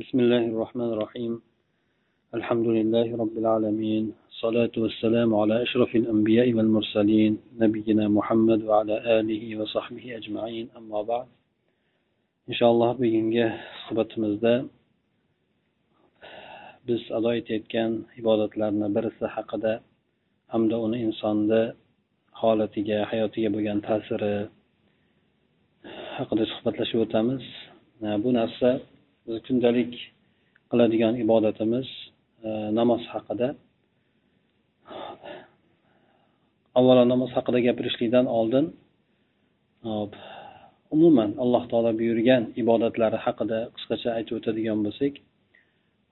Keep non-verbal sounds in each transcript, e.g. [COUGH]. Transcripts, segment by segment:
بسم الله الرحمن الرحيم الحمد لله رب العالمين الصلاة والسلام على أشرف الأنبياء والمرسلين نبينا محمد وعلى آله وصحبه أجمعين أما بعد إن شاء الله bugungi suhbatimizda biz ado etayotgan ibodatlarni birisi haqida hamda uni insonni holatiga hayotiga bo'lgan ta'siri haqida suhbatlashib o'tamiz bu narsa biz kundalik qiladigan ibodatimiz e, namoz haqida. Avvalo namoz haqida gapirishlikdan oldin hop umuman alloh taolo buyurgan ibodatlari haqida qisqacha aytib o'tadigan bo'lsak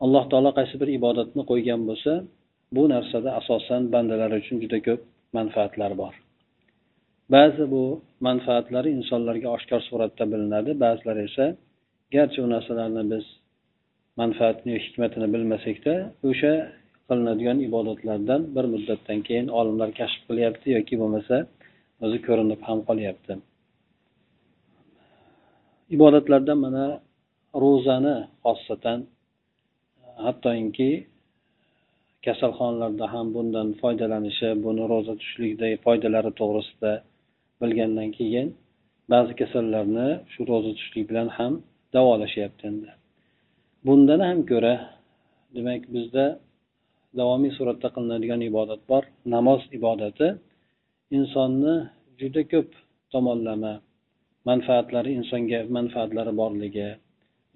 alloh taolo qaysi bir ibodatni qo'ygan bo'lsa bu narsada asosan bandalar uchun juda ko'p manfaatlar bor. Ba'zi bu manfaatlari insonlarga oshkor suratda bilinadi ba'zilari esa garchi u narsalarni biz manfaatini hikmatini bilmasakda o'sha qilinadigan ibodatlardan bir muddatdan keyin olimlar kashf qilyapti yoki bo'lmasa o'zi ko'rinib ham qolyapti. Ibodatlardan mana ro'zani xosatan hattoki kasalxonalarda ham bundan foydalanishi buni ro'za tutishlikdagi foydalari to'g'risida bilgandan keyin ba'zi kasallarni shu ro'za tutishlik bilan ham davolashyapti endi. Bundan ham ko'ra demak bizda davomiy suratda qilinadigan ibodat bor. Namoz ibodati insonni juda ko'p tomonlama manfaatlari insonga manfaatlari borligi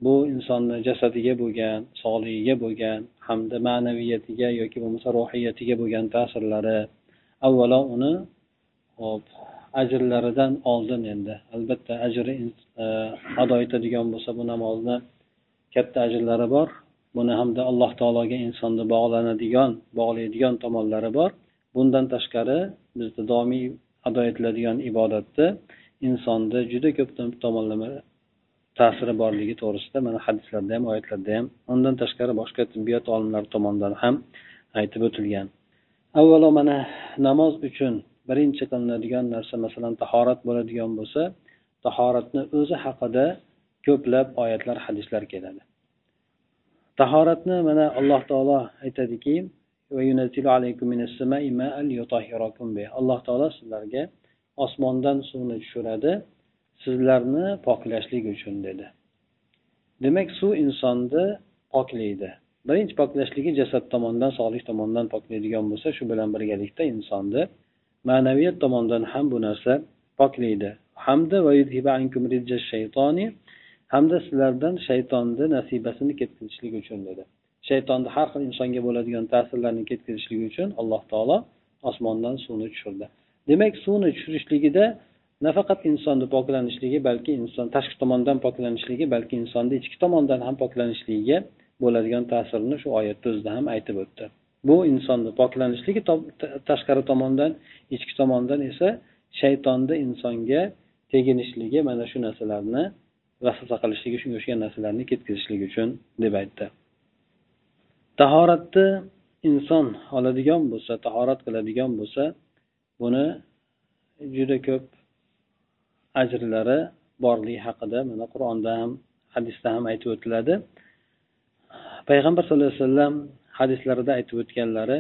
bu insonni jasadiga bo'lgan sog'ligiga bo'lgan hamda ma'naviyatiga yoki bo'lmasa ruhiyatiga bo'lgan ta'sirlari avvalo uni hop ajrlaridan oldin endi. Albatta ajri e, ado etadigan bo'lsa bu namozni katta ajrlari bor. Buni hamda alloh taologa insonni bog'lanadigan bog'laydigan tomonlari bor. Bundan tashqari bizda doimiy ado etiladigan ibodatni insonni juda ko'p tomonlama ta'siri borligi to'g'risida mana hadislarda ham oyatlarda ham undan tashqari boshqa tibbiyot olimlari tomonidan ham aytib o'tilgan. Avvalo mana namoz uchun birinchi qilinadigan narsa masalan tahorat bo'ladigan bo'lsa tahoratni o'zi haqida ko'plab oyatlar hadislar keladi. Tahoratni mana alloh taolo aytadiki alloh taolo sizlarga osmondan suvni tushiradi sizlarni poklashlik uchun dedi. Demak suv insonni poklaydi. Birinchi poklashligi jasad tomonidan sog'lik tomonidan poklaydigan bo'lsa shu bilan birgalikda insonni ma'naviyat tomondan ham bu narsa poklaydi. Hamda hamda sizlardan shaytonni nasibasini ketkazishlik uchun dedi. Shaytonni har xil insonga bo'ladigan ta'sirlarni ketkazishlik uchun alloh taolo osmondan suvni tushirdi. Demak suvni tushirishligida nafaqat insonni poklanishligi balki inson tashqi tomondan poklanishligi balki insonni ichki tomondan ham poklanishligiga bo'ladigan ta'sirini shu oyatni o'zida ham aytib o'tdi. Bu insonni poklanishligi tashqari tomondan ichki tomondan esa shaytonni insonga teginishligi mana shu narsalarni vasvasa qilishligi shunga o'xshagan narsalarni ketkazishligi uchun deb aytdi. Tahoratni inson oladigan bo'lsa tahorat qiladigan bo'lsa buni juda ko'p ajrlari borligi haqida mana qur'onda ham hadisda ham aytib o'tiladi. Payg'ambar sallallohu alayhi vasallam hadislarida aytib o'tganlari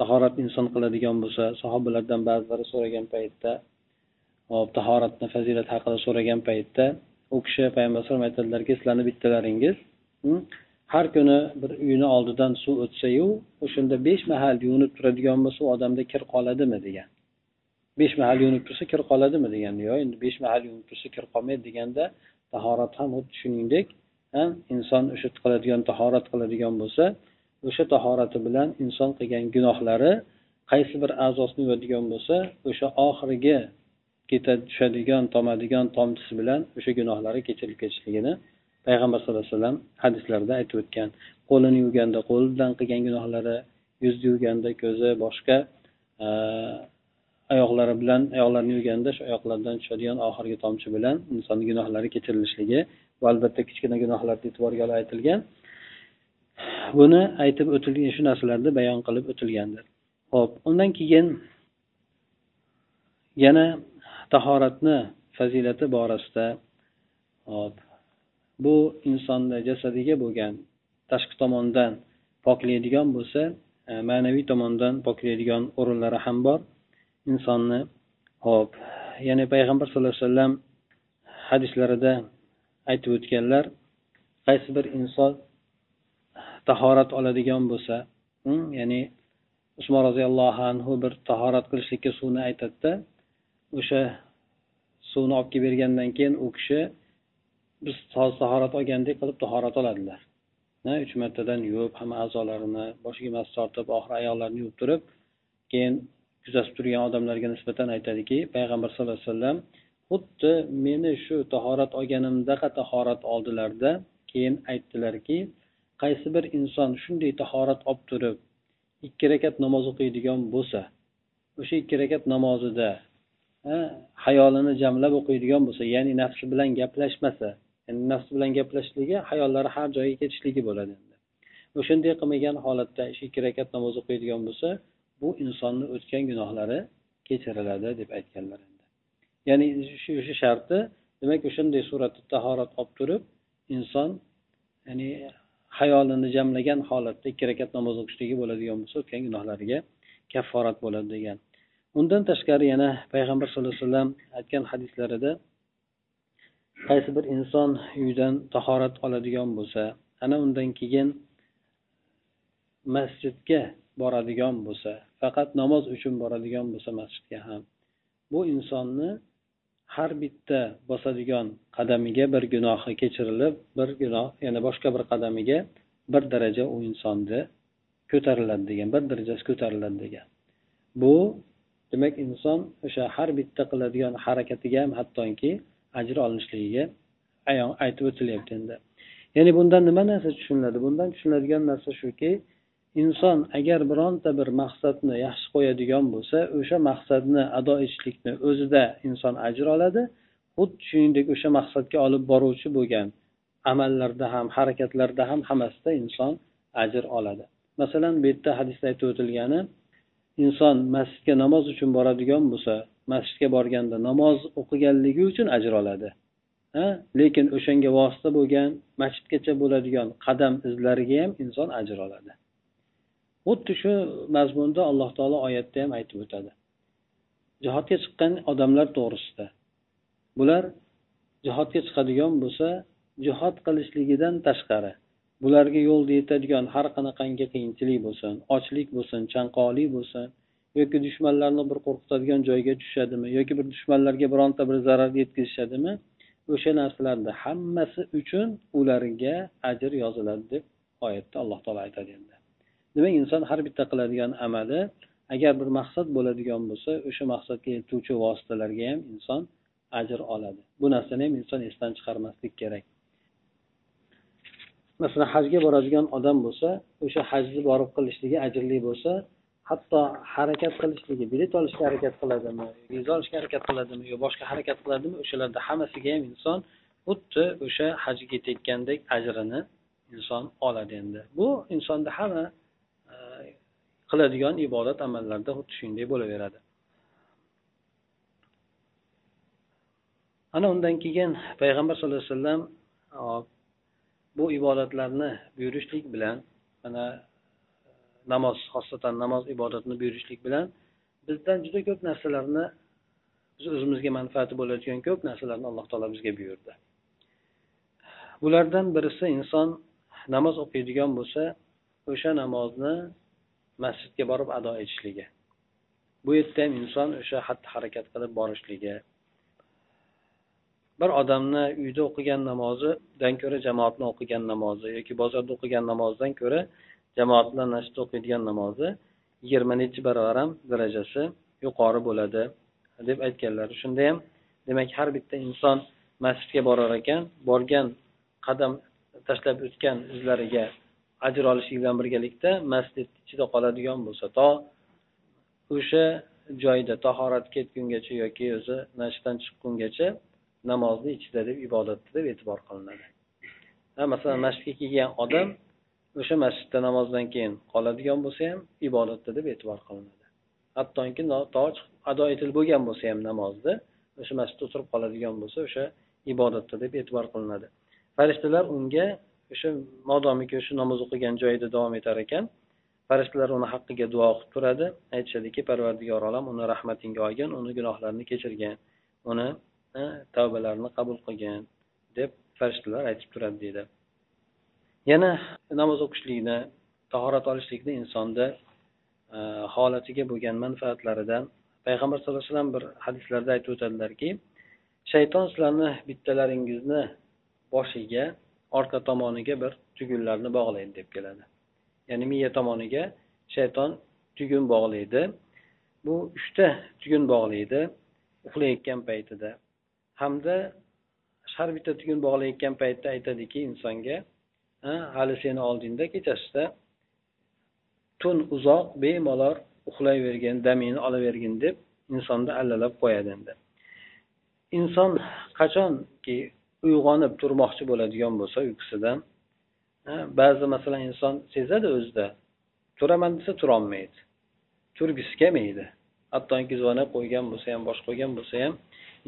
tahorat inson qiladigan bo'lsa sahobalardan ba'zilari so'ragan paytda hop tahoratni fazilati haqida so'ragan paytda u kishi payg'ambar alayhisalom aytadilarki sizlarni bittalaringiz hm? har kuni bir uyni oldidan suv o'tsayu o'shanda besh mahal yuvinib turadigan bo'lsa u odamda kir qoladimi? degan. Besh mahal yuvinib tursa kir qoladimi? degan yo'q endi besh mahal yuvinib tursa kir qolmaydi deganda tahorat ham xuddi shuningdek inson o'sha qiladigan tahorat qiladigan bo'lsa o'sha tahorati bilan inson qilgan gunohlari qaysi bir a'zosini yuvadigan bo'lsa o'sha oxirgi keta tushadigan tomadigan tomchisi bilan o'sha gunohlari kechirilib ketishligini payg'ambar sallallohu alayhi vasallam hadislarida aytib o'tgan. Qo'lini yuvganda qo'li bilan qilgan gunohlari yuzni yuvganda ko'zi boshqa e, oyoqlari bilan oyoqlarini yuvganda shu oyoqlardan tushadigan oxirgi tomchi bilan insonni gunohlari kechirilishligi va albatta kichkina gunohlarni e'tiborga olib aytilgan. Buni aytib o'tilgan shu narsalarni bayon qilib o'tilgandir. Ho'p undan keyin yana tahoratni fazilati borasida hop bu insonni jasadiga bo'lgan tashqi tomondan poklaydigan bo'lsa e, ma'naviy tomondan poklaydigan o'rinlari ham bor. Insonni ho'p ya'ni payg'ambar sallallohu alayhi vasallam hadislarida aytib o'tganlar qaysi bir inson tahorat oladigan bo'lsa ya'ni usmon roziyallohu anhu bir tahorat qilishlikka suvni aytadida o'sha suvni olib kelib bergandan keyin u kishi biz tahorat olgandek qilib tahorat oladilar. Uch martadan yuvib hamma a'zolarini boshiga mas tortib oxiri oyoqlarini yuvib turib keyin kuzatib turgan odamlarga nisbatan aytadiki payg'ambar sallallohu alayhi vasallam xuddi meni shu tahorat olganimdaqa tahorat oldilarda. Keyin aytdilarki qaysi bir inson shunday tahorat olib turib ikki rakat namoz o'qiydigan bo'lsa o'sha ikki rakat namozida hayolini jamlab o'qiydigan bo'lsa ya'ni nafsi bilan gaplashmasa ya'ni nafsi bilan gaplashishligi hayollari har joyga ketishligi bo'ladi endi. O'shanday qilmagan holatda ikki rakat namoz o'qiydigan bo'lsa bu insonni o'tgan gunohlari kechiriladi deb aytganlar endi. Ya'ni o'sha shu sharti demak o'shanday suratda tahorat olib turib inson ya'ni hayolini jamlagan holatda ikki rakat namoz o'qishligi bo'ladigan bo'lsa o'tgan gunohlariga kafforat bo'ladi degan. Undan tashqari yana payg'ambar sallallohu alayhi vasallam aytgan hadislarida qaysi bir inson uydan tahorat oladigan bo'lsa ana undan keyin masjidga boradigan bo'lsa faqat namoz uchun boradigan bo'lsa masjidga ham bu insonni har bitta bosadigan qadamiga bir gunohi kechirilib bir gunoh yana boshqa bir qadamiga bir daraja u insonni ko'tariladi degan bir darajasi ko'tariladi degan. Bu demak inson o'sha har bitta qiladigan harakatiga ham hattoki ajr olinishligiga ayon aytib o'tilyapti endi. Ya'ni bundan nima narsa tushuniladi? Bundan tushuniladigan narsa shuki inson agar bironta bir maqsadni yaxshi qo'yadigan bo'lsa o'sha maqsadni ado etishlikni o'zida inson ajr oladi. Xuddi shuningdek o'sha maqsadga olib boruvchi bo'lgan amallarda ham harakatlarda ham hammasida inson ajr oladi. Masalan bu yerda hadisda aytib o'tilgani inson masjidga namoz uchun boradigan bo'lsa masjidga borganda namoz o'qiganligi uchun ajr oladi. Ha? Lekin o'shanga vosita bo'lgan masjidgacha bo'ladigan qadam izlariga ham inson ajr oladi. Xuddi shu mazmunda alloh taolo oyatda ham aytib o'tadi. Jihodga chiqqan odamlar to'g'risida. Bular jihodga chiqadigan bo'lsa jihod qilishligidan tashqari bularga yo'lda yetadigan har qanaqangi qiyinchilik bo'lsin ochlik bo'lsin chanqoqlik bo'lsin yoki dushmanlarni bir qo'rqitadigan joyga tushadimi yoki bir dushmanlarga bironta bir zarar yetkazishadimi o'sha narsalarni hammasi uchun ularga ajr yoziladi deb oyatda alloh taolo aytadi endi. Demak inson har bitta qiladigan amali agar bir maqsad bo'ladigan bo'lsa o'sha maqsadga yetuvchi vositalarga ham inson ajr oladi. Bu narsani ham inson esdan chiqarmaslik kerak. Masalan hajga boradigan odam bo'lsa o'sha hajni borib qilishligi ajrli bo'lsa hatto harakat qilishligi bilet olishga harakat qiladimi viza olishga harakat qiladimi yo boshqa harakat qiladimi o'shalarni hammasiga ham inson xuddi o'sha hajga ketayotgandek ajrini inson oladi endi. Bu insonni hamma qiladigan ibodat amallarda xuddi shunday bo'laveradi. Ana undan keyin payg'ambar sallallohu alayhi vasallam bu ibodatlarni buyurishlik bilan mana namoz xosatan namoz ibodatini buyurishlik bilan bizdan juda ko'p narsalarni biz o'zimizga manfaati bo'ladigan ko'p narsalarni alloh taolo bizga buyurdi. Bulardan birisi inson namoz o'qiydigan bo'lsa o'sha namozni masjidga borib ado etishligi. Bu yerda ham inson o'sha xatti harakat qilib borishligi. Bir odamni uyda o'qigan namozidan ko'ra jamoatni o'qigan namozi yoki bozorda o'qigan namozdan ko'ra jamoat bilan masjidda o'qiydigan namozi yigirma nechi barobar ham darajasi yuqori bo'ladi. Deb aytganlar. Shunda ham demak har bitta inson masjidga borar ekan borgan qadam tashlab o'tgan izlariga ajr olishlik bilan birgalikda masjid ichida qoladigan bo'lsa to o'sha joyda tahorat ketgungacha yoki o'zi masjiddan chiqqungacha namozni ichida deb ibodatda deb e'tibor qilinadi. Masalan masjidga kelgan odam o'sha masjidda namozdan keyin qoladigan bo'lsa ham ibodatda deb e'tibor qilinadi. Hattoki to ado etilib bo'lgan bo'lsa ham namozni o'sha masjidda o'tirib qoladigan bo'lsa o'sha ibodatda deb e'tibor qilinadi. Farishtalar unga o'sha modomiki o'sha namoz o'qigan joyida davom etar ekan. Farishtalar uni haqqiga duo qilib turadi. Aytishadiki parvardigor olam uni rahmatingga olgin uni gunohlarini kechirgin uni e, tavbalarini qabul qilgin deb farishtalar aytib turadi deydi. Yana namoz o'qishlikni tahorat olishlikni insonni e, holatiga bo'lgan manfaatlaridan payg'ambar sallallohu alayhi vasallam bir hadislarda aytib o'tadilarki shayton sizlarni bittalaringizni boshiga orqa tomoniga bir tugunlarni bog'laydi deb keladi. Ya'ni miya tomoniga shayton tugun bog'laydi. Bu uchta tugun bog'laydi uxlayotgan paytida. Hamda har bitta tugun bog'layotgan paytda aytadiki insonga hali seni oldingda kechasida tun uzoq bemalol uxlayvergin damingni olavergin deb insonni allalab qo'yadi endi. Inson qachonki uyg'onib turmoqchi bo'ladigan bo'lsa uyqusidan ba'zi masalan inson sezadi o'zida turaman desa turolmaydi turgisi kelmaydi. Hattoki zona qo'ygan bo'lsa ham bosh qo'ygan bo'lsa ham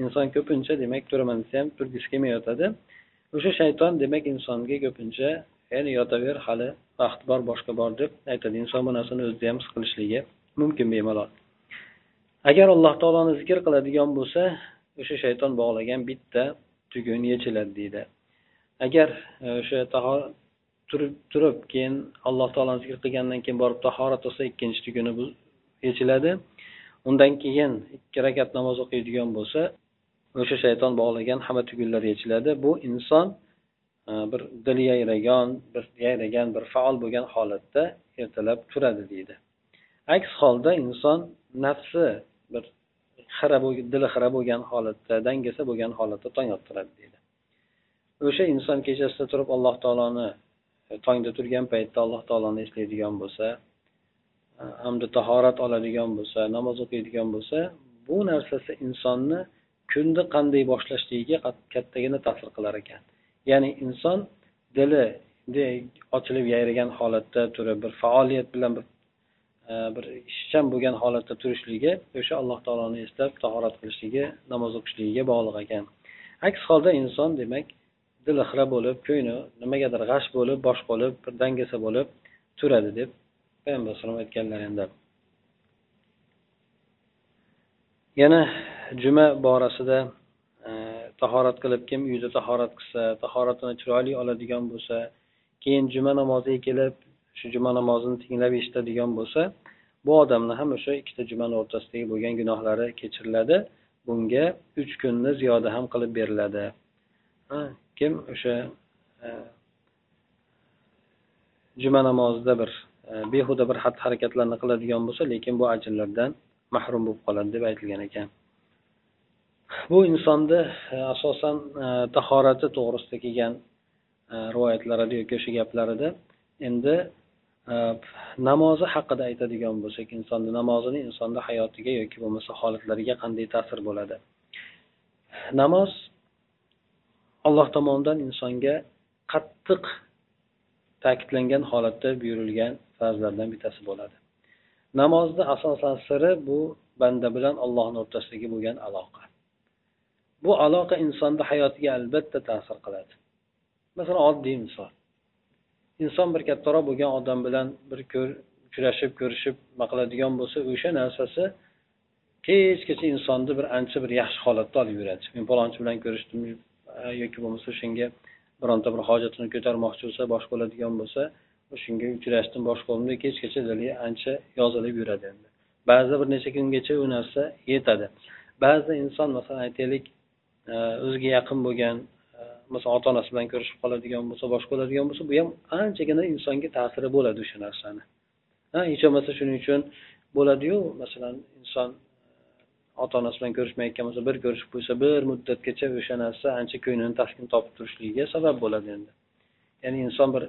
inson ko'pincha demak turaman desa ham turgisi kelmayotadi. O'sha shayton demak insonga ko'pincha ya'ni yotaver hali vaqt bor boshqa bor deb aytadi. Inson bu narsani o'zida ham his qilishligi mumkin bemalol. Agar alloh taoloni zikr qiladigan bo'lsa o'sha shayton bog'lagan bitta tugun yechiladi deydi. Agar e, o'sha turib turib keyin alloh taoloni zikr qilgandan keyin borib tahorat qilsa ikkinchi tuguni bu yechiladi. Undan keyin ikki rakat namoz o'qiydigan bo'lsa o'sha shayton bog'lagan hamma tugunlar yechiladi. Bu inson e, bir dili yayragan bir yayragan bir faol bo'lgan holatda ertalab turadi deydi. Aks holda inson nafsi bir xira dili xira bo'lgan holatda dangasa bo'lgan holatda tong ottiradi deydi. O'sha inson kechasida turib alloh taoloni e, tongda turgan paytda alloh taoloni eslaydigan bo'lsa e, hamda tahorat oladigan bo'lsa namoz o'qiydigan bo'lsa bu narsasi insonni kunni qanday boshlashligiga kattagina ta'sir qilar ekan. Ya'ni inson dili ochilib yayragan holatda turib bir faoliyat bilan bir bir ishchan bo'lgan holatda turishligi o'sha alloh taoloni eslab tahorat qilishligi namoz o'qishligiga bog'liq ekan. Aks holda inson demak dili xira bo'lib ko'ngli nimagadir g'ash bo'lib bosh bo'lib bir dangasa bo'lib turadi deb payg'ambar alayhisalom aytganlar endi. Yana juma borasida e, tahorat qilib kim uyida tahorat qilsa tahoratini chiroyli oladigan bo'lsa keyin juma namoziga kelib shu juma namozini tinglab eshitadigan bo'lsa bu odamni ham o'sha ikkita jumani o'rtasidagi bo'lgan gunohlari kechiriladi. Bunga uch kunni ziyoda ham qilib beriladi. Kim o'sha e, juma namozida bir e, behuda bir xatti harakatlarni qiladigan bo'lsa lekin bu ajrlardan mahrum bo'lib qoladi deb aytilgan ekan. Bu insonni e, asosan tahorati to'g'risida kelgan rivoyatlarida yoki o'sha gaplarida endi e, namozi haqida aytadigan bo'lsak insonni namozini insonni hayotiga yoki bo'lmasa holatlariga qanday ta'sir bo'ladi? Namoz alloh tomonidan insonga qattiq ta'kidlangan holatda buyurilgan farzlardan bittasi bo'ladi. Namozni asosan siri bu banda bilan allohni o'rtasidagi bo'lgan aloqa. Bu aloqa insonni hayotiga albatta ta'sir qiladi. Masalan oddiy misol. Inson bir kattaroq bo'lgan odam bilan bir uchrashib ko'rishib nima qiladigan bo'lsa o'sha narsasi kechgacha insonni bir ancha bir yaxshi holatda olib yuradi. Men palonchi bilan ko'rishdim yoki bo'lmasa o'shanga bironta bir hojatini ko'tarmoqchi bo'lsa boshqa bo'ladigan bo'lsa shunga uchrashdim boshqa bo'ldi kechgacha ancha yozilib yuradi endi. Ba'zida bir necha kungacha u narsa yetadi. Ba'zida inson masalan aytaylik o'ziga yaqin bo'lgan masalan ota onasi bilan ko'rishib qoladigan bo'lsa boshqa bo'ladigan bo'lsa bu ham anchagina insonga ta'siri bo'ladi o'sha narsani. Hech bo'lmasa shuning uchun bo'ladiyu masalan inson e, ota onasi bilan ko'rishmayotgan bo'lsa bir ko'rishib qo'ysa bir muddatgacha o'sha narsa ancha ko'nglini taskin topib turishligiga sabab bo'ladi endi. Ya'ni inson bir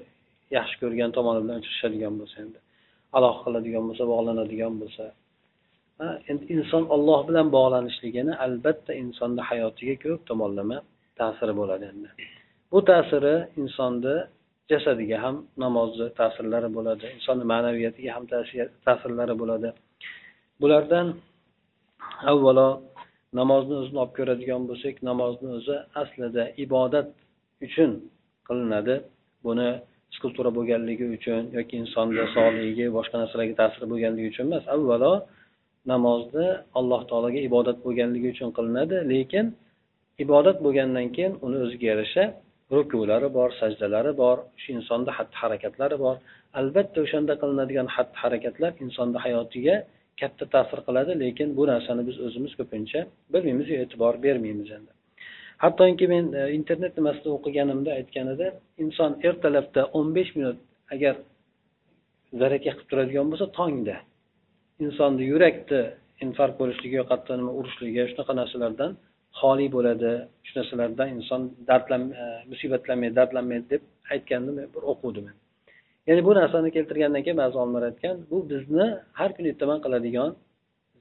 yaxshi ko'rgan tomoni bilan uchrashadigan bo'lsa endi aloqa qiladigan bo'lsa bog'lanadigan bo'lsa. Endi inson olloh bilan bog'lanishligini albatta insonni hayotiga ko'p tomonlama ta'siri bo'ladi endi. Bu ta'siri insonni jasadiga ham namozni ta'sirlari bo'ladi insonni ma'naviyatiga ham ta'sirlari bo'ladi. Bulardan avvalo namozni o'zini olib ko'radigan bo'lsak namozni o'zi aslida ibodat uchun qilinadi. Buni skulptura bo'lganligi uchun yoki insonni sog'ligiga boshqa narsalarga ta'siri bo'lganligi uchun emas. Avvalo namozni alloh taologa ibodat bo'lganligi uchun qilinadi lekin ibodat bo'lgandan keyin uni o'ziga yarasha rukulari bor sajdalari bor shu insonni xatti harakatlari bor. Albatta o'shanda qilinadigan xatti harakatlar insonni hayotiga katta ta'sir qiladi lekin bu narsani biz o'zimiz ko'pincha bilmaymiz e'tibor bermaymiz endi. Hattoki men e, internet nimasida o'qiganimda aytgan edi inson ertalabda o'n besh minut agar zaraka qilib turadigan bo'lsa tongda insonni yurakni infarkt bo'lishligi yoki nima urishligi shunaqa narsalardan xoli bo'ladi shu narsalardan inson dardlan e, musibatlanmaydi dardlanmaydi deb aytganni bir o'qidim ya'ni bu narsani keltirgandan keyin ba'zi olimlar aytgan bu bizni har kuni ertaman qiladigan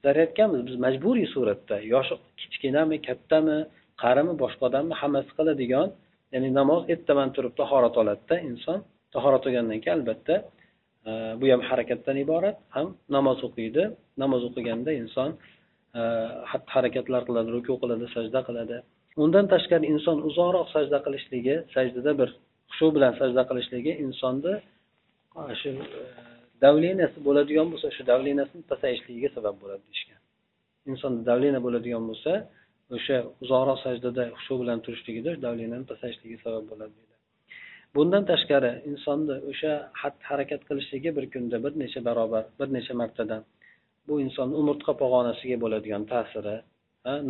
zaryadkamiz biz majburiy suratda yoshi kichkinami kattami qarimi boshqa odammi hammasi qiladigan ya'ni namoz ertaman turib tahorat oladida inson tahorat olgandan keyin albatta e, bu ham harakatdan iborat ham namoz o'qiydi. Namoz o'qiganda inson xatti harakatlar qiladi ruku qiladi sajda qiladi undan tashqari inson uzoqroq sajda qilishligi sajdada bir xushu bilan sajda qilishligi insonni shu e, davleniyasi bo'ladigan bo'lsa shu davleniyasini pasayishligiga sabab bo'ladi deyishgan insonda davleniya bo'ladigan bo'lsa o'sha uzoqroq sajdada xushu bilan turishligida davleniyani pasayishligi sabab bo'ladi deydi bundan tashqari insonni o'sha xatti harakat qilishligi bir kunda bir necha barobar bir necha martadan bu insonni umurtqa pog'onasiga bo'ladigan ta'siri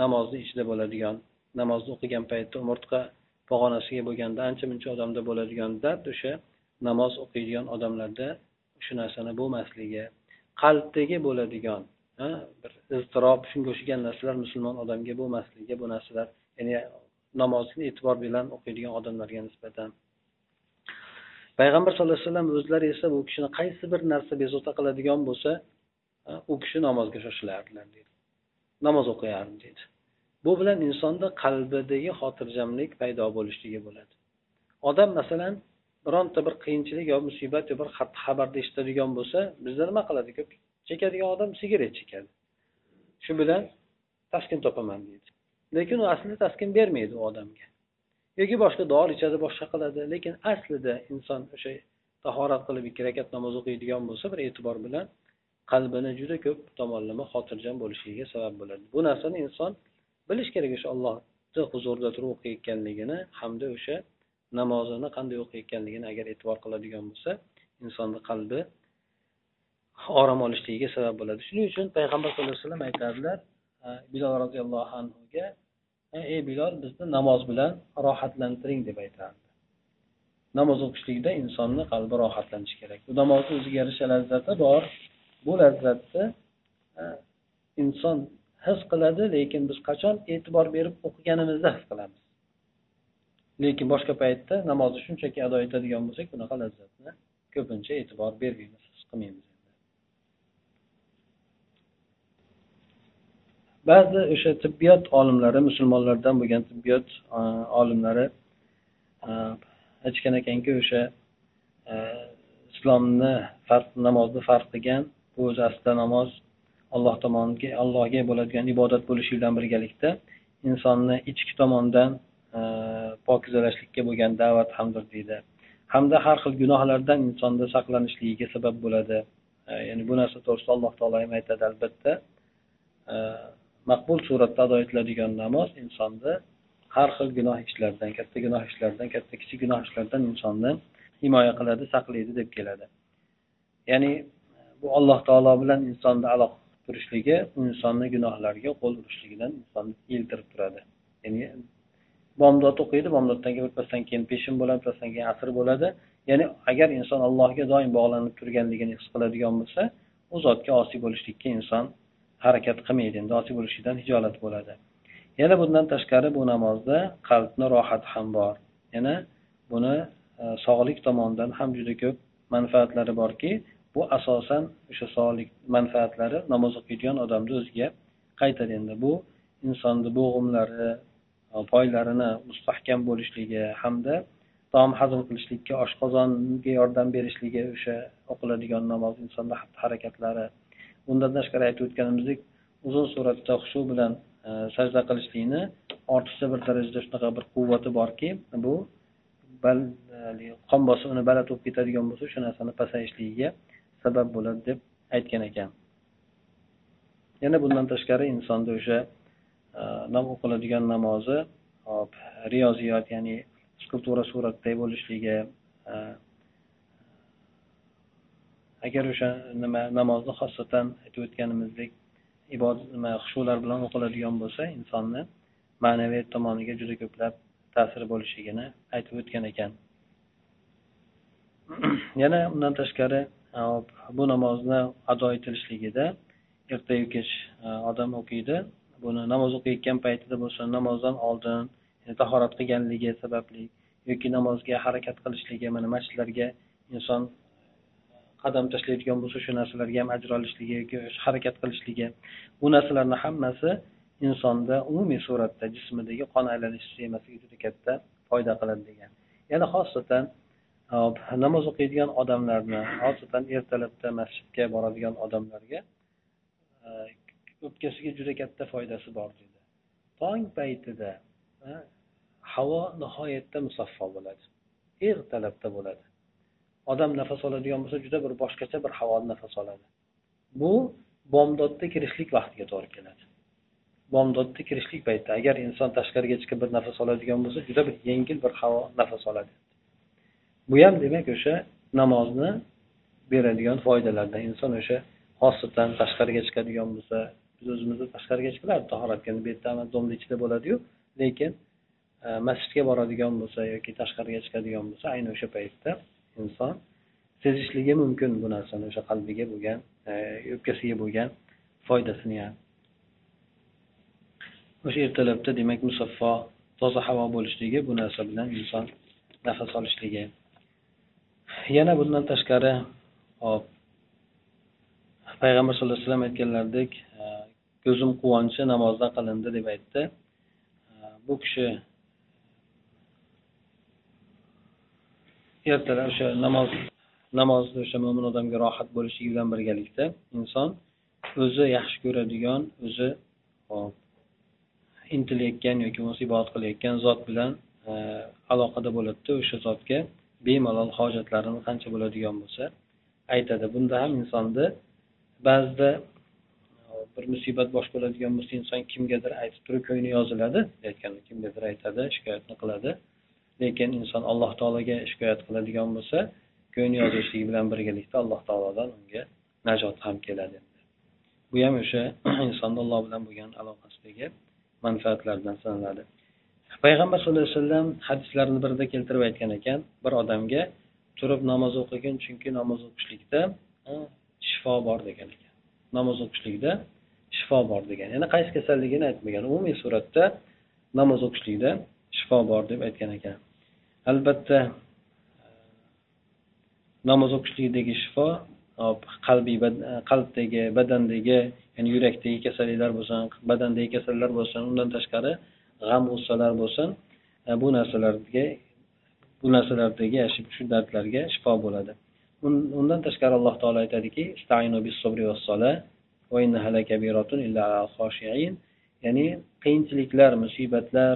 namozni ichida bo'ladigan namozni o'qigan paytda umurtqa pog'onasiga bo'lganda ancha muncha odamda bo'ladigan dard o'sha namoz o'qiydigan odamlarda shu narsani bo'lmasligi qalbdagi bo'ladigan bir iztirob shunga o'xshagan narsalar musulmon odamga bo'lmasligi bu narsalar ya'ni namozni e'tibor bilan o'qiydigan odamlarga nisbatan. Payg'ambar sallallohu alayhi vasallam o'zlari esa bu kishini qaysi bir narsa bezovta qiladigan bo'lsa u kishi namozga shoshilardilar deydi namoz o'qiyardi deydi bu bilan insonda qalbidagi xotirjamlik paydo bo'lishligi bo'ladi. Odam masalan bironta bir qiyinchilik yo musibat yo bir xabarni eshitadigan bo'lsa bizda nima qiladi? Ko'p chekadigan odam sigaret chekadi. Shu bilan taskin topaman deydi lekin u aslida taskin bermaydi u odamga. Yoki boshqa dori ichadi boshqa qiladi. Lekin aslida inson o'sha tahorat qilib ikki rakat namoz o'qiydigan bo'lsa bir e'tibor bilan qalbini juda ko'p tomonlama xotirjam bo'lishiga sabab bo'ladi. Bu narsani inson bilish kerak o'sha ollohni huzurida turib o'qiyotganligini hamda o'sha namozini qanday o'qiyotganligini agar e'tibor qiladigan bo'lsa insonni qalbi orom olishligiga sabab bo'ladi. Shuning uchun payg'ambar sallallohu alayhi vasallam aytadilar bilol roziyallohu anhuga ey bilol bizni namoz bilan rohatlantiring deb aytardi. Namoz o'qishlikda insonni qalbi rohatlanishi kerak. Bu namozni o'ziga yarasha lazzati bor bu lazzatni e, inson his qiladi lekin biz qachon e'tibor berib o'qiganimizda his qilamiz. Lekin boshqa paytda namozni shunchaki ado etadigan bo'lsak bunaqa lazzatni ko'pincha e'tibor bermaymiz his qilmaymiz. Ba'zi o'sha tibbiyot olimlari musulmonlardan bo'lgan tibbiyot e, olimlari e, aytishgan ekanki o'sha islomni farq namozni farq qilgan bu o'zi aslida namoz alloh tomoniga allohga bo'ladigan ibodat bo'lishi bilan birgalikda insonni ichki tomondan e, pokizalashlikka bo'lgan da'vat hamdir deydi. Hamda har xil gunohlardan insonda saqlanishligiga sabab bo'ladi. E, ya'ni bu narsa to'g'risida alloh taolo ham aytadi albatta. E, maqbul suratda ado etiladigan namoz insonni har xil gunoh ishlardan katta gunoh ishlardan katta kichik gunoh ishlardan insonni himoya qiladi saqlaydi deb keladi. Ya'ni bu alloh taolo bilan insonni aloqa turishligi u insonni gunohlariga qo'l urishligidan insonni eltirib turadi. Ya'ni bomdod o'qiydi bomdoddan keyin birpasdan keyin peshin bo'ladi birpasdan keyin asr bo'ladi. Ya'ni agar inson allohga doim bog'lanib turganligini his qiladigan bo'lsa u zotga osiy bo'lishlikka inson harakat qilmaydi endi osiy bo'lishlikdan hijolat bo'ladi. Yana bundan tashqari bu namozda qalbni rohati ham bor. Yana buni e, sog'lik tomonidan ham juda ko'p manfaatlari borki bu asosan o'sha sog'lik manfaatlari namoz o'qiydigan odamni o'ziga qaytadi. Endi bu insonni bo'g'imlari e, poylarini mustahkam bo'lishligi hamda taom hazm qilishlikka oshqozonga yordam berishligi o'sha o'qiladigan namoz insonni xatti harakatlari. Bundan tashqari aytib o'tganimizdek uzun suratda xushu bilan e, sajda qilishlikni ortiqcha bir darajada shunaqa bir quvvati borki bu e, qon bosimi uni baland bo'lib ketadigan bo'lsa shu narsani pasayishligiga sabab bo'ladi deb aytgan ekan. Yana bundan tashqari insonda o'sha e, o'qiladigan namozi hop riyoziyat ya'ni skulptura suratday bo'lishligi e, agar o'sha nima namozni xosatan aytib o'tganimizdek ibodat nima xushular bilan o'qiladigan bo'lsa insonni ma'naviyat tomoniga juda ko'plab ta'siri bo'lishligini aytib o'tgan ekan. [CLEARS THROAT] Yana undan tashqari bu namozni ado etilishligida ertayu kech odam o'qiydi. Buni namoz o'qiyotgan paytida bo'lsin namozdan oldin tahorat qilganligi sababli yoki namozga harakat qilishligi mana masjidlarga inson qadam tashlaydigan bo'lsa shu narsalarga ham ajr olishligi yoki harakat qilishligi bu narsalarni hammasi insonda umumiy suratda jismidagi qon aylanish sistemasiga juda katta foyda qiladi degan. Yana xosatan namoz o'qiydigan odamlarni xosatan ertalabda masjidga boradigan odamlarga e, o'pkasiga juda katta foydasi bor deydi tong paytida e, havo nihoyatda musaffo bo'ladi. Ertalabda bo'ladi. Odam nafas oladigan bo'lsa juda bir boshqacha bir havoni nafas oladi. Bu bomdodda kirishlik vaqtiga to'g'ri keladi. Bomdodda kirishlik paytida agar inson tashqariga chiqib bir nafas oladigan bo'lsa juda bir yengil bir havo nafas oladi. Bu ham demak o'sha namozni beradigan foydalardan inson o'sha xosatan tashqariga chiqadigan bo'lsa biz o'zimizni tashqariga chiqiladi tahoratga bu yerda domni ichida bo'ladiyu lekin e, masjidga boradigan bo'lsa yoki tashqariga chiqadigan bo'lsa ayni o'sha paytda inson sezishligi mumkin bu narsani o'sha qalbiga bo'lgan e, o'pkasiga bo'lgan foydasini ham. O'sha ertalabda demak musaffo toza havo bo'lishligi bu narsa bilan inson nafas olishligi yana bundan tashqari hop payg'ambar sallallohu alayhi vasallam aytganlaridek e, ko'zim quvonchi namozda qilindi deb aytdi. E, bu kishi ertalab o'sha namoz namozda o'sha mo'min odamga rohat bo'lishligi bilan birgalikda inson o'zi yaxshi ko'radigan o'zi hop intilayotgan yoki bo'lmasa ibodat qilayotgan zot bilan e, aloqada bo'ladida o'sha zotga bemalol hojatlarini qancha bo'ladigan bo'lsa aytadi. Bunda ham insonni ba'zida bir musibat bosh bo'ladigan bo'lsa inson kimgadir aytib turib ko'ngli yoziladi aytgan kimgadir aytadi shikoyatni qiladi. Lekin inson alloh taologa shikoyat qiladigan bo'lsa ko'ngli yozilishligi bilan birgalikda alloh taolodan unga najot ham keladi. Bu ham o'sha [CLEARS THROAT] insonni alloh bilan bo'lgan aloqasidagi manfaatlardan sanaladi. Payg'ambar sallallohu alayhi vasallam hadislarni birida keltirib aytgan ekan. Bir odamga turib namoz o'qigin chunki namoz o'qishlikda shifo bor degan ekan. Namoz o'qishlikda shifo bor degan. Ya'ni qaysi kasalligini aytmagan. Umumiy suratda namoz o'qishlikda shifo bor deb aytgan ekan. Albatta namoz o'qishlikdagi shifo qalbiy qalbdagi badandagi ya'ni yurakdagi kasalliklar bo'lsin badandagi kasallar bo'lsin undan tashqari g'am g'ussalar bo'lsin e, bu narsalarga bu narsalardagi shu dardlarga shifo bo'ladi. Undan tashqari alloh taolo aytadiki ya'ni qiyinchiliklar musibatlar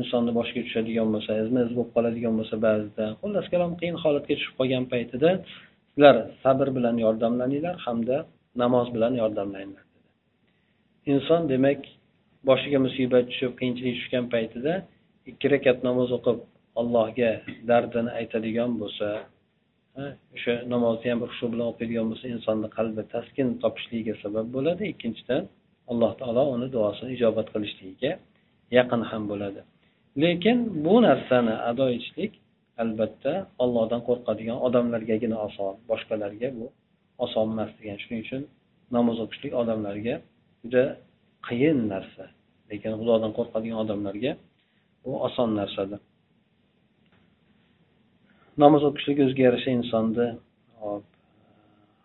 insonni boshiga tushadigan bo'lsa izma iz bo'lib qoladigan bo'lsa ba'zida xullas kalom qiyin holatga tushib qolgan paytida sizlar sabr bilan yordamlaninglar hamda namoz bilan yordamlaninglar inson demak boshiga musibat tushib qiyinchilik tushgan paytida ikki rakat namoz o'qib allohga dardini aytadigan bo'lsa o'sha namozni ham bir bilan o'qiydigan bo'lsa insonni qalbi taskin topishligiga sabab bo'ladi. Ikkinchidan alloh taolo uni duosini ijobat qilishligiga yaqin ham bo'ladi. Lekin bu narsani ado etishlik albatta ollohdan qo'rqadigan odamlargagina oson boshqalarga bu oson emas degan shuning uchun namoz o'qishlik odamlarga juda qiyin narsa. Lekin xudodan qo'rqadigan odamlarga bu oson narsadir namoz o'qishlik o'ziga yarasha insonni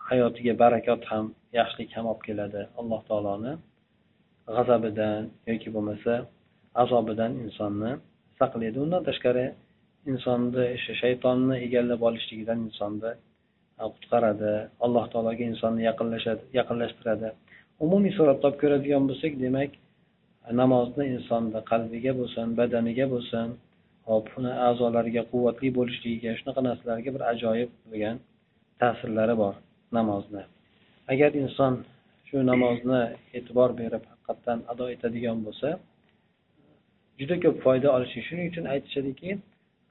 hayotiga barakot ham yaxshilik ham olib keladi. Alloh taoloni g'azabidan yoki bo'lmasa azobidan insonni saqlaydi. Undan tashqari insonni o'sha shaytonni egallab olishligidan insonni qutqaradi. Alloh taologa insonni yaqinlashadi yaqinlashtiradi. Umumiy suratda olib ko'radigan bo'lsak demak namozni insonni qalbiga bo'lsin badaniga bo'lsin hop uni a'zolariga quvvatli bo'lishligiga shunaqa narsalarga bir ajoyib bo'lgan ta'sirlari bor namozni agar inson shu namozni e'tibor berib haqiqatdan ado etadigan bo'lsa juda ko'p foyda olishi shuning uchun aytishadiki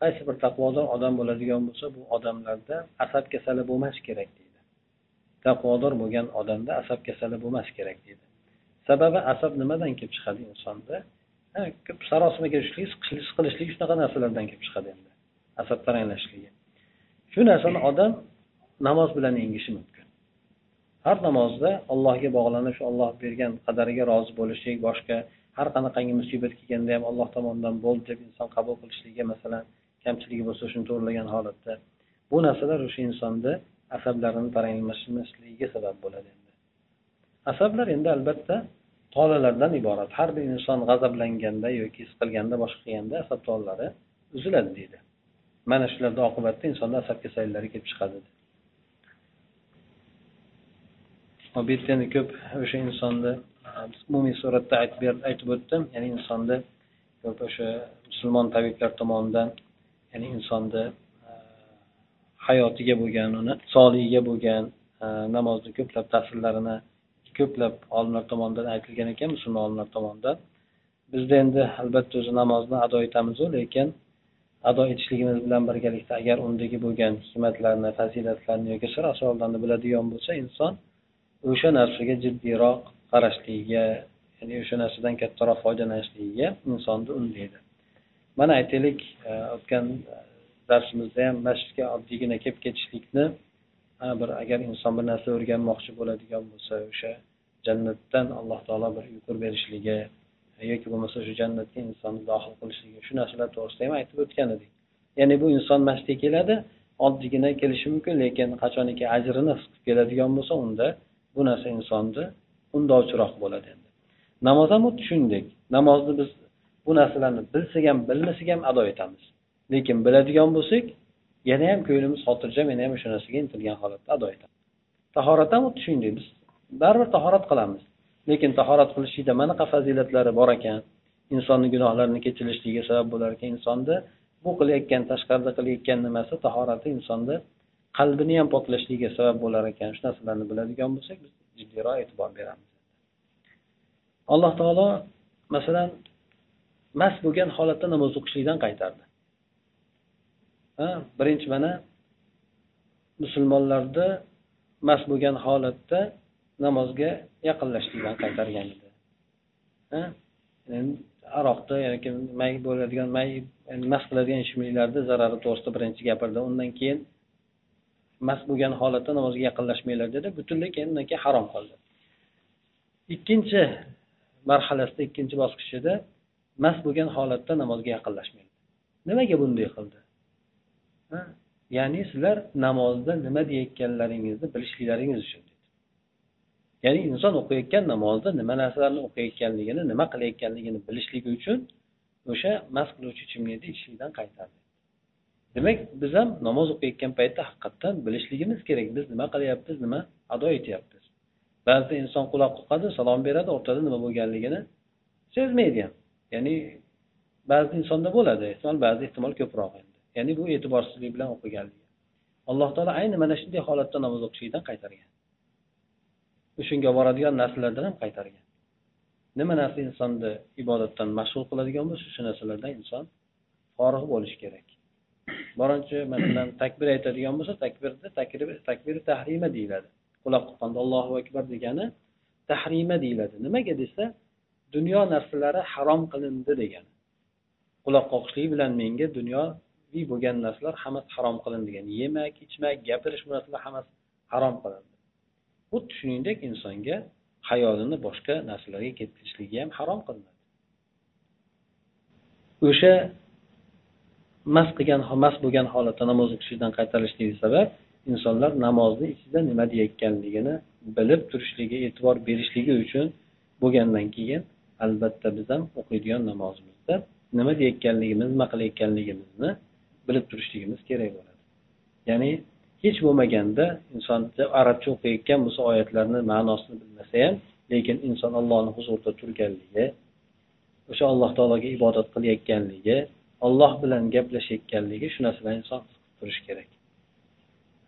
qaysi bir taqvodor odam bo'ladigan bo'lsa bu odamlarda asab kasali bo'lmashi kerak deydi. Taqvodor bo'lgan odamda asab kasali bo'lmas kerak deydi. Sababi asab nimadan kelib chiqadi insonda? Ko'p sarosimaga tushishlik siqilishlik shunaqa narsalardan kelib chiqadi endi asab taranglashligi shu narsani odam namoz bilan yengishi mumkin. Har namozda allohga bog'lanish olloh bergan qadariga rozi bo'lishlik boshqa har qanaqangi musibat kelganda ham alloh tomonidan bo'ldi deb inson qabul qilishligi masalan kamchiligi bo'lsa shuni to'g'irlagan holatda. Bu narsalar o'sha insonni asablarini taranglashmasligiga sabab bo'ladi endi. Asablar endi albatta tolalardan iborat. Har bir inson g'azablanganda yoki siqilganda boshqa qilganda asab tolalari uziladi deydi. Mana shularni oqibatida insonda asab kasallari kelib chiqadi bu yerda endi ko'p o'sha insonni umumiy suratda aytib o'tdim. Ya'ni insonni ko'p o'sha musulmon tabiblar tomonidan ya'ni insonni hayotiga bo'lgan uni sog'ligiga bo'lgan e, namozni ko'plab ta'sirlarini ko'plab olimlar tomonidan aytilgan ekan musulmon olimlar tomonidan. Bizda endi albatta o'zi namozni ado etamizu lekin ado etishligimiz bilan birgalikda agar undagi bo'lgan hikmatlarni fazilatlarni yoki sir asrorlarni biladigan bo'lsa inson o'sha narsaga jiddiyroq qarashligiga ya'ni o'sha narsadan kattaroq foydalanishligiga insonni undaydi. Mana aytaylik e, o'tgan darsimizda ham masjidga oddiygina kelib ketishlikni ana bir agar inson bir narsa o'rganmoqchi bo'ladigan bo'lsa o'sha jannatdan alloh taolo bir uyqu berishligi yoki bo'lmasa o'sha jannatga insonni dohil qilishligi shu narsalar to'g'risida ham aytib o'tgan edik. Ya'ni bu inson masjidga keladi oddiygina kelishi mumkin lekin qachoniki ajrini his qilib keladigan bo'lsa unda bu narsa insonni undovchiroq bo'ladi endi. Namoz ham xuddi shuningdek namozni biz bu narsalarni bilsak ham bilmasak ham ado etamiz. Lekin biladigan bo'lsak yana ham ko'nglimiz xotirjam yana ham o'sha narsaga intilgan holatda ado etamiz tahorat ham xuddi shunday biz. Baribir tahorat qilamiz. Lekin tahorat qilishlikda manaqa fazilatlari bor ekan. Insonni gunohlarini kechirishligiga sabab bo'lar ekan. Insonni bu qilayotgan tashqarida qilayotgan nimasi tahorati insonni qalbini ham poklashligiga sabab bo'lar ekan. Shu narsalarni biladigan bo'lsak biz jiddiyroq e'tibor beramiz. Alloh taolo masalan mast bo'lgan holatda namoz o'qishlikdan qaytardi. Birinchi mana musulmonlarni mast bo'lgan holatda namozga yaqinlashlikdan qaytargan edi aroqni yoki may bo'ladigan may mast qiladigan ichimliklarni zarari to'g'risida birinchi gapirdi. Undan keyin mast bo'lgan holatda namozga yaqinlashmanglar dedi. Butunlay keyin undan keyin harom qildi ikkinchi marhalasida ikkinchi bosqichida mast bo'lgan holatda namozga yaqinlashmaydi nimaga bunday qildi? Ya'ni sizlar namozda nima deyayotganlaringizni bilishliklaringiz uchun ya'ni inson o'qiyotgan namozda nima narsalarni o'qiyotganligini nima qilayotganligini bilishligi uchun o'sha mast qiluvchi ichimlikni ichishlikdan qaytardi. Demak biz ham namoz o'qiyotgan paytda haqiqatdan bilishligimiz kerak. Biz nima qilyapmiz nima ado etyapmiz. Ba'zida inson quloq qoqadi salom beradi o'rtada nima bo'lganligini sezmaydi ham. Ya'ni ba'zi insonda bo'ladi ehtimol ba'zi ehtimol ko'proq ya'ni bu e'tiborsizlik bilan o'qiganligi alloh taolo ayni mana shunday holatda namoz o'qishlikdan qaytargan. O'shanga boradigan narsalardan ham qaytargan. Nima narsa insonni ibodatdan mashg'ul qiladigan bo'lsa shu narsalardan inson forig' bo'lishi kerak. Birinchi masalan takbir aytadigan bo'lsa takbirda takbir tahrima deyiladi. Quloq tuqqanda allohu akbar degani tahrima deyiladi. Nimaga desa dunyo narsalari harom qilindi degani. Quloq qoqishlik bilan menga dunyo dunyoviy bo'lgan narsalar hammasi harom qilindi degan yemak ichmak gapirish bu narsalar hammasi harom qilindi xuddi shuningdek insonga hayolini boshqa narsalarga ketkazishligi ham harom qilinadi. O'sha mast qilgan mast bo'lgan holatda namoz o'qishlikdan qaytarilishligi sabab insonlar namozni ichida nima deyayotganligini bilib turishligi e'tibor berishligi uchun bo'lgandan keyin albatta biz ham o'qiydigan namozimizda nima deyayotganligimiz nima qilayotganligimizni bilib turishligimiz kerak bo'ladi. Ya'ni hech bo'lmaganda inson arabcha o'qiyotgan bo'lsa oyatlarni ma'nosini bilmasa ham lekin inson allohni huzurida turganligi o'sha alloh taologa ibodat qilayotganligi olloh bilan gaplashayotganligi shu narsalarni inson his qilib turishi kerak.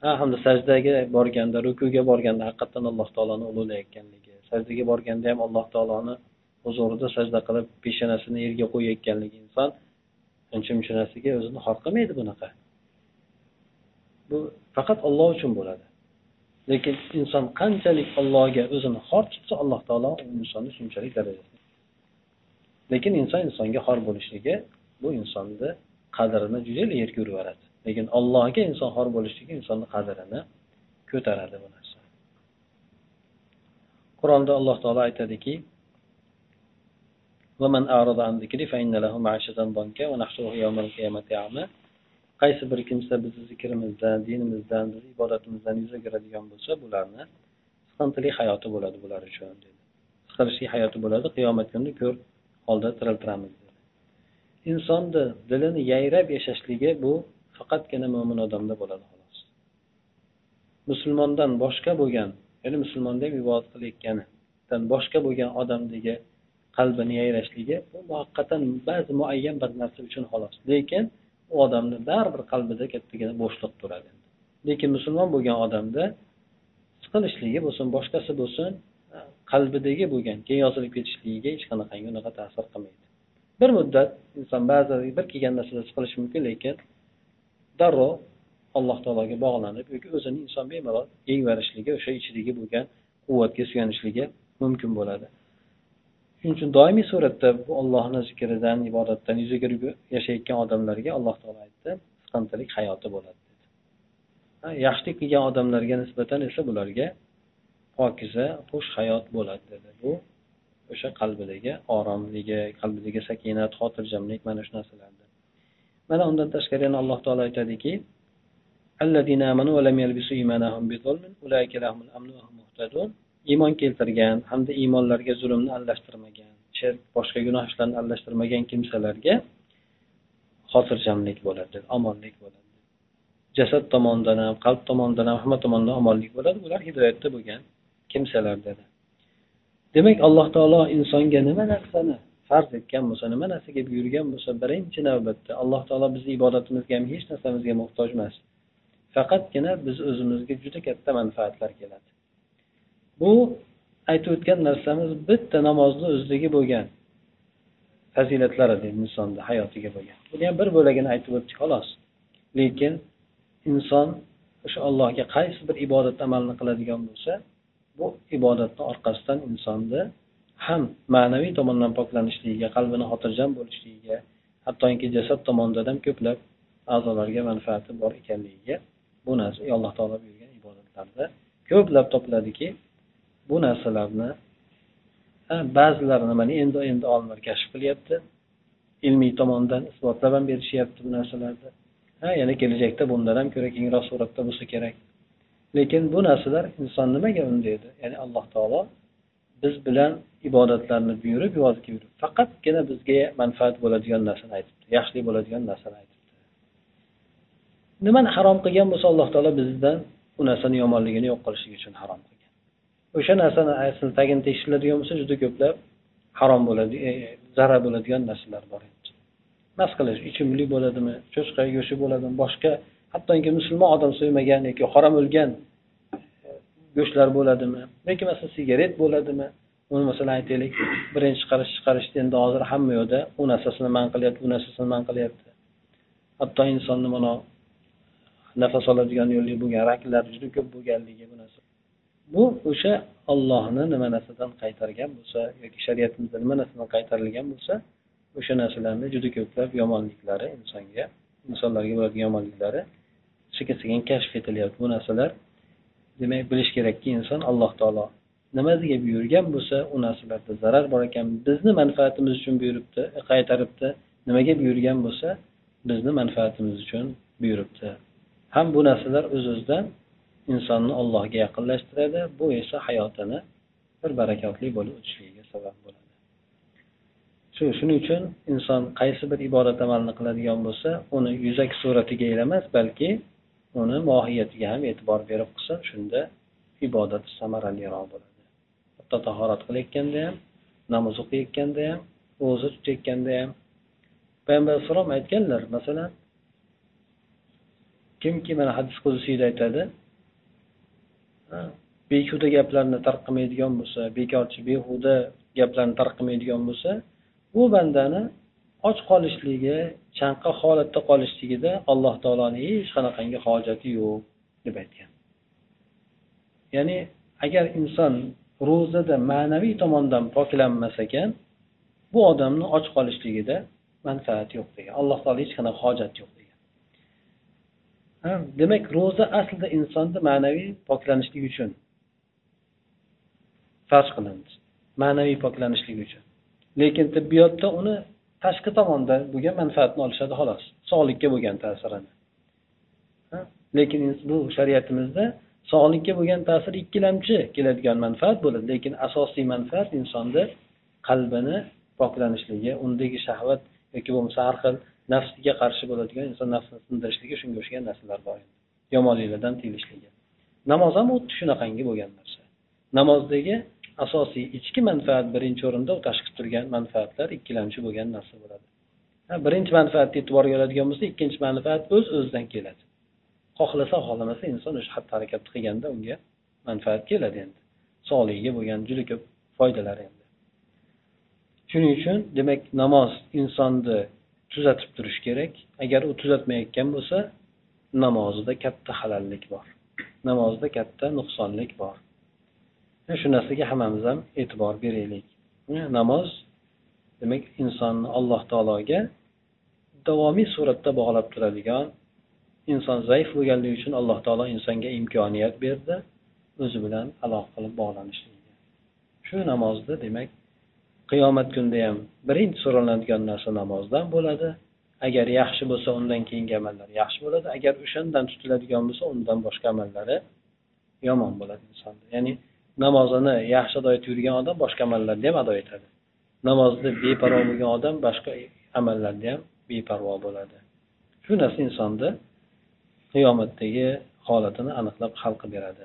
Ha hamda sajdaga borganda rukuga borganda haqiqatdan alloh taoloni ulug'layotganligi sajdaga borganda ham alloh taoloni huzurida sajda qilib peshonasini yerga qo'yayotganligi inson uncha muncha narsaga o'zini xor qilmaydi bunaqa. Bu faqat olloh uchun bo'ladi. Lekin inson qanchalik allohga o'zini xor tutsa alloh taolo insonni shunchalik darajasida lekin inson insonga xor bo'lishligi bu insonni qadrini juda yerga urib lekin allohga inson xor bo'lishligi insonni qadrini ko'taradi bu narsa. Qur'onda alloh taolo aytadiki qaysi bir kimsa bizni zikrimizdan dinimizdan bizni ibodatimizdan yuz o'giradigan bo'lsa bularni siqintili hayoti bo'ladi bular uchun dedi. Siqilishli hayoti bo'ladi qiyomat kunida ko'r holda tiriltiramiz dedi. Insonni dilini yayrab yashashligi bu faqatgina mo'min odamda bo'ladi xolos. Musulmondan boshqa bo'lgan ya'ni musulmonda ham ibodat qilayotganidan boshqa bo'lgan odamdagi qalbini yayrashligi bu muhaqqatan ba'zi muayyan bir narsa uchun xolos. Lekin u odamni baribir qalbida kattagina bo'shliq turadi. Lekin musulmon bo'lgan odamda siqilishligi bo'lsin boshqasi bo'lsin qalbidagi bo'lgan keyin yozilib ketishligiga hech qanaqangi unaqa ta'sir qilmaydi. Bir muddat inson ba'zi bir kelgan narsada siqilishi mumkin lekin darrov alloh taologa bog'lanib yoki o'zini inson bemalol yengvarishligi o'sha ichidagi bo'lgan quvvatga suyanishligi mumkin bo'ladi. Shuning uchun doimiy suratda bu ollohni zikridan ibodatdan yuz o'girib yashayotgan odamlarga alloh taolo aytdi qisqantalik hayoti bo'ladi dedi. Yaxshilik qilgan odamlarga nisbatan esa bularga pokiza xush hayot bo'ladi dedi. Bu o'sha qalbidagi oromligi qalbidagi sakinat xotirjamlik mana shu narsalardir mana undan tashqari yana alloh taolo aytadiki iymon keltirgan hamda iymonlarga zulmni aralashtirmagan shirk boshqa gunoh ishlarni aralashtirmagan kimsalarga xotirjamlik bo'ladi omonlik bo'ladi. Jasad tomonidan ham qalb tomonidan ham hamma tomondan omonlik bo'ladi. Ular hidoyatda bo'lgan kimsalar dedi. Demak alloh taolo insonga nima narsani farz etgan bo'lsa nima narsaga buyurgan bo'lsa birinchi navbatda alloh taolo bizni ibodatimizga ham hech narsamizga muhtoj emas. Faqatgina biz o'zimizga juda katta manfaatlar keladi. Bu aytib o'tgan narsamiz bitta namozni o'zidagi bo'lgan fazilatlari deydi insonni hayotiga bo'lgan. Buni ham bir bo'lagini aytib o'tdik xolos. Lekin inson o'sha allohga qaysi bir ibodat amalni qiladigan bo'lsa bu ibodatni orqasidan insonni ham ma'naviy tomondan poklanishligiga qalbini xotirjam bo'lishligiga hattoki jasad tomonidan ham ko'plab a'zolarga manfaati bor ekanligiga bu narsa alloh taolo buyurgan ibodatlarda ko'plab topiladiki bu narsalarni ba'zilar mana endi endi olimlar kashf qilyapti. Ilmiy tomondan isbotlab ham berishyapti bu narsalarni. Ha yana kelajakda bundan ham ko'ra kengroq suratda bo'lsa kerak. Lekin bu narsalar inson nimaga undaydi ya'ni alloh taolo biz bilan ibodatlarni buyurib yozib buyurib faqatgina bizga manfaat bo'ladigan narsani aytibdi yaxshilik bo'ladigan narsani aytibdi. Nimani harom qilgan bo'lsa alloh taolo bizdan u narsani yomonligini yo'q qilishlik uchun harom qilgan. O'sha narsani aslini tagini tekshiradigan bo'lsa juda ko'plab harom bo'ladi e, zarar bo'ladigan narsalar bor mast qilish ichimlik bo'ladimi cho'chqa go'shti bo'ladimi boshqa hattoki musulmon odam so'ymagan yoki harom o'lgan e, go'shtlar bo'ladimi yoki masalan sigaret bo'ladimi uni masalan aytaylik birinchi chiqarish chiqarishni endi hozir hamma yoqda u narsasini man qilyapti bu narsasini man qilyapti. Hatto insonni mana nafas oladigan yo'li bo'lgan raklar juda ko'p bo'lganligi bu narsa. Bu o'sha ollohni nima narsadan qaytargan bo'lsa yoki shariatimizda nima narsadan qaytarilgan bo'lsa o'sha narsalarni juda ko'plab yomonliklari insonga insonlarga bo'ladigan yomonliklari sekin sekin kashf etilyapti. Bu narsalar demak bilish kerakki inson alloh taolo nimasiga buyurgan bo'lsa u narsalarda zarar bor ekan. Bizni manfaatimiz uchun buyuribdi e, qaytaribdi. Nimaga buyurgan bo'lsa bizni manfaatimiz uchun buyuribdi. Ham bu narsalar o'z öz o'zidan insonni allohga yaqinlashtiradi. Bu esa hayotini bir barakotli bo'lib o'tishligiga sabab bo'ladi. Shu shuning uchun inson qaysi bir ibodat amalni qiladigan bo'lsa uni yuzaki suratiga emas balki uni mohiyatiga ham e'tibor berib qilsa shunda ibodati samaraliroq bo'ladi. Hatto tahorat qilayotganda ham namoz o'qiyotganda ham ro'za tutayotganda ham. Payg'ambar alayhissalom aytganlar masalan kimki mana hadis qudusiyda aytadi behuda gaplarni tarqamaydigan bo'lsa bekorchi behuda gaplarni tarqamaydigan bo'lsa bu bandani och qolishligi chanqa holatda qolishligida alloh taoloni hech qanaqangi hojati yo'q deb aytgan. Ya'ni agar inson ro'zada ma'naviy tomondan poklanmas ekan bu odamni och qolishligida manfaat yo'q degan alloh taolo hech qanaqa hojat yo'q. Demak ro'za aslida insonni ma'naviy poklanishligi uchun farz qilindi ma'naviy poklanishligi uchun. Lekin tibbiyotda uni tashqi tomonda bo'lgan manfaatni olishadi xolos. Sog'likka bo'lgan ta'sirini lekin bu shariatimizda sog'likka bo'lgan ta'sir ikkilamchi keladigan manfaat bo'ladi. Lekin asosiy manfaat insonni qalbini poklanishligi undagi shahvat yoki bo'lmasa har xil nafsiga qarshi bo'ladigan inson nafsini sindirishligi shunga o'xshagan narsalar bor yomonliklardan tiyilishligi namoz ham xuddi shunaqangi bo'lgan narsa. Namozdagi asosiy ichki manfaat birinchi o'rinda u tashqi turgan manfaatlar ikkilamchi bo'lgan narsa bo'ladi. Birinchi manfaatni e'tiborga oladigan bo'lsa ikkinchi manfaat o'z o'zidan keladi. Xohlasa xohlamasa inson o'sha xatti harakatni qilganda unga manfaat keladi endi. Sog'ligiga bo'lgan juda ko'p foydalari endi. Shuning uchun demak namoz insonni tuzatib turish kerak. Agar u tuzatmayotgan bo'lsa namozida katta halallik bor. Namozda katta nuqsonlik bor. Shu narsaga hammamiz ham e'tibor beraylik. Namoz demak insonni alloh taologa davomiy suratda bog'lab turadigan inson zaif bo'lganligi uchun alloh taolo insonga imkoniyat berdi. O'zi bilan aloqa qilib bog'lanishlikka. Shu namozda demak qiyomat kunida ham birinchi so'raladigan narsa namozdan bo'ladi. Agar yaxshi bo'lsa undan keyingi amallar yaxshi bo'ladi. Agar o'shandan tutiladigan bo'lsa undan boshqa amallari yomon bo'ladi insonni ya'ni namozini yaxshi ado etib yurgan odam boshqa amallarni ham ado etadi. Namozni beparvo bo'lgan odam boshqa amallarda ham beparvo bo'ladi. Shu narsa insonni qiyomatdagi holatini aniqlab hal qilib beradi.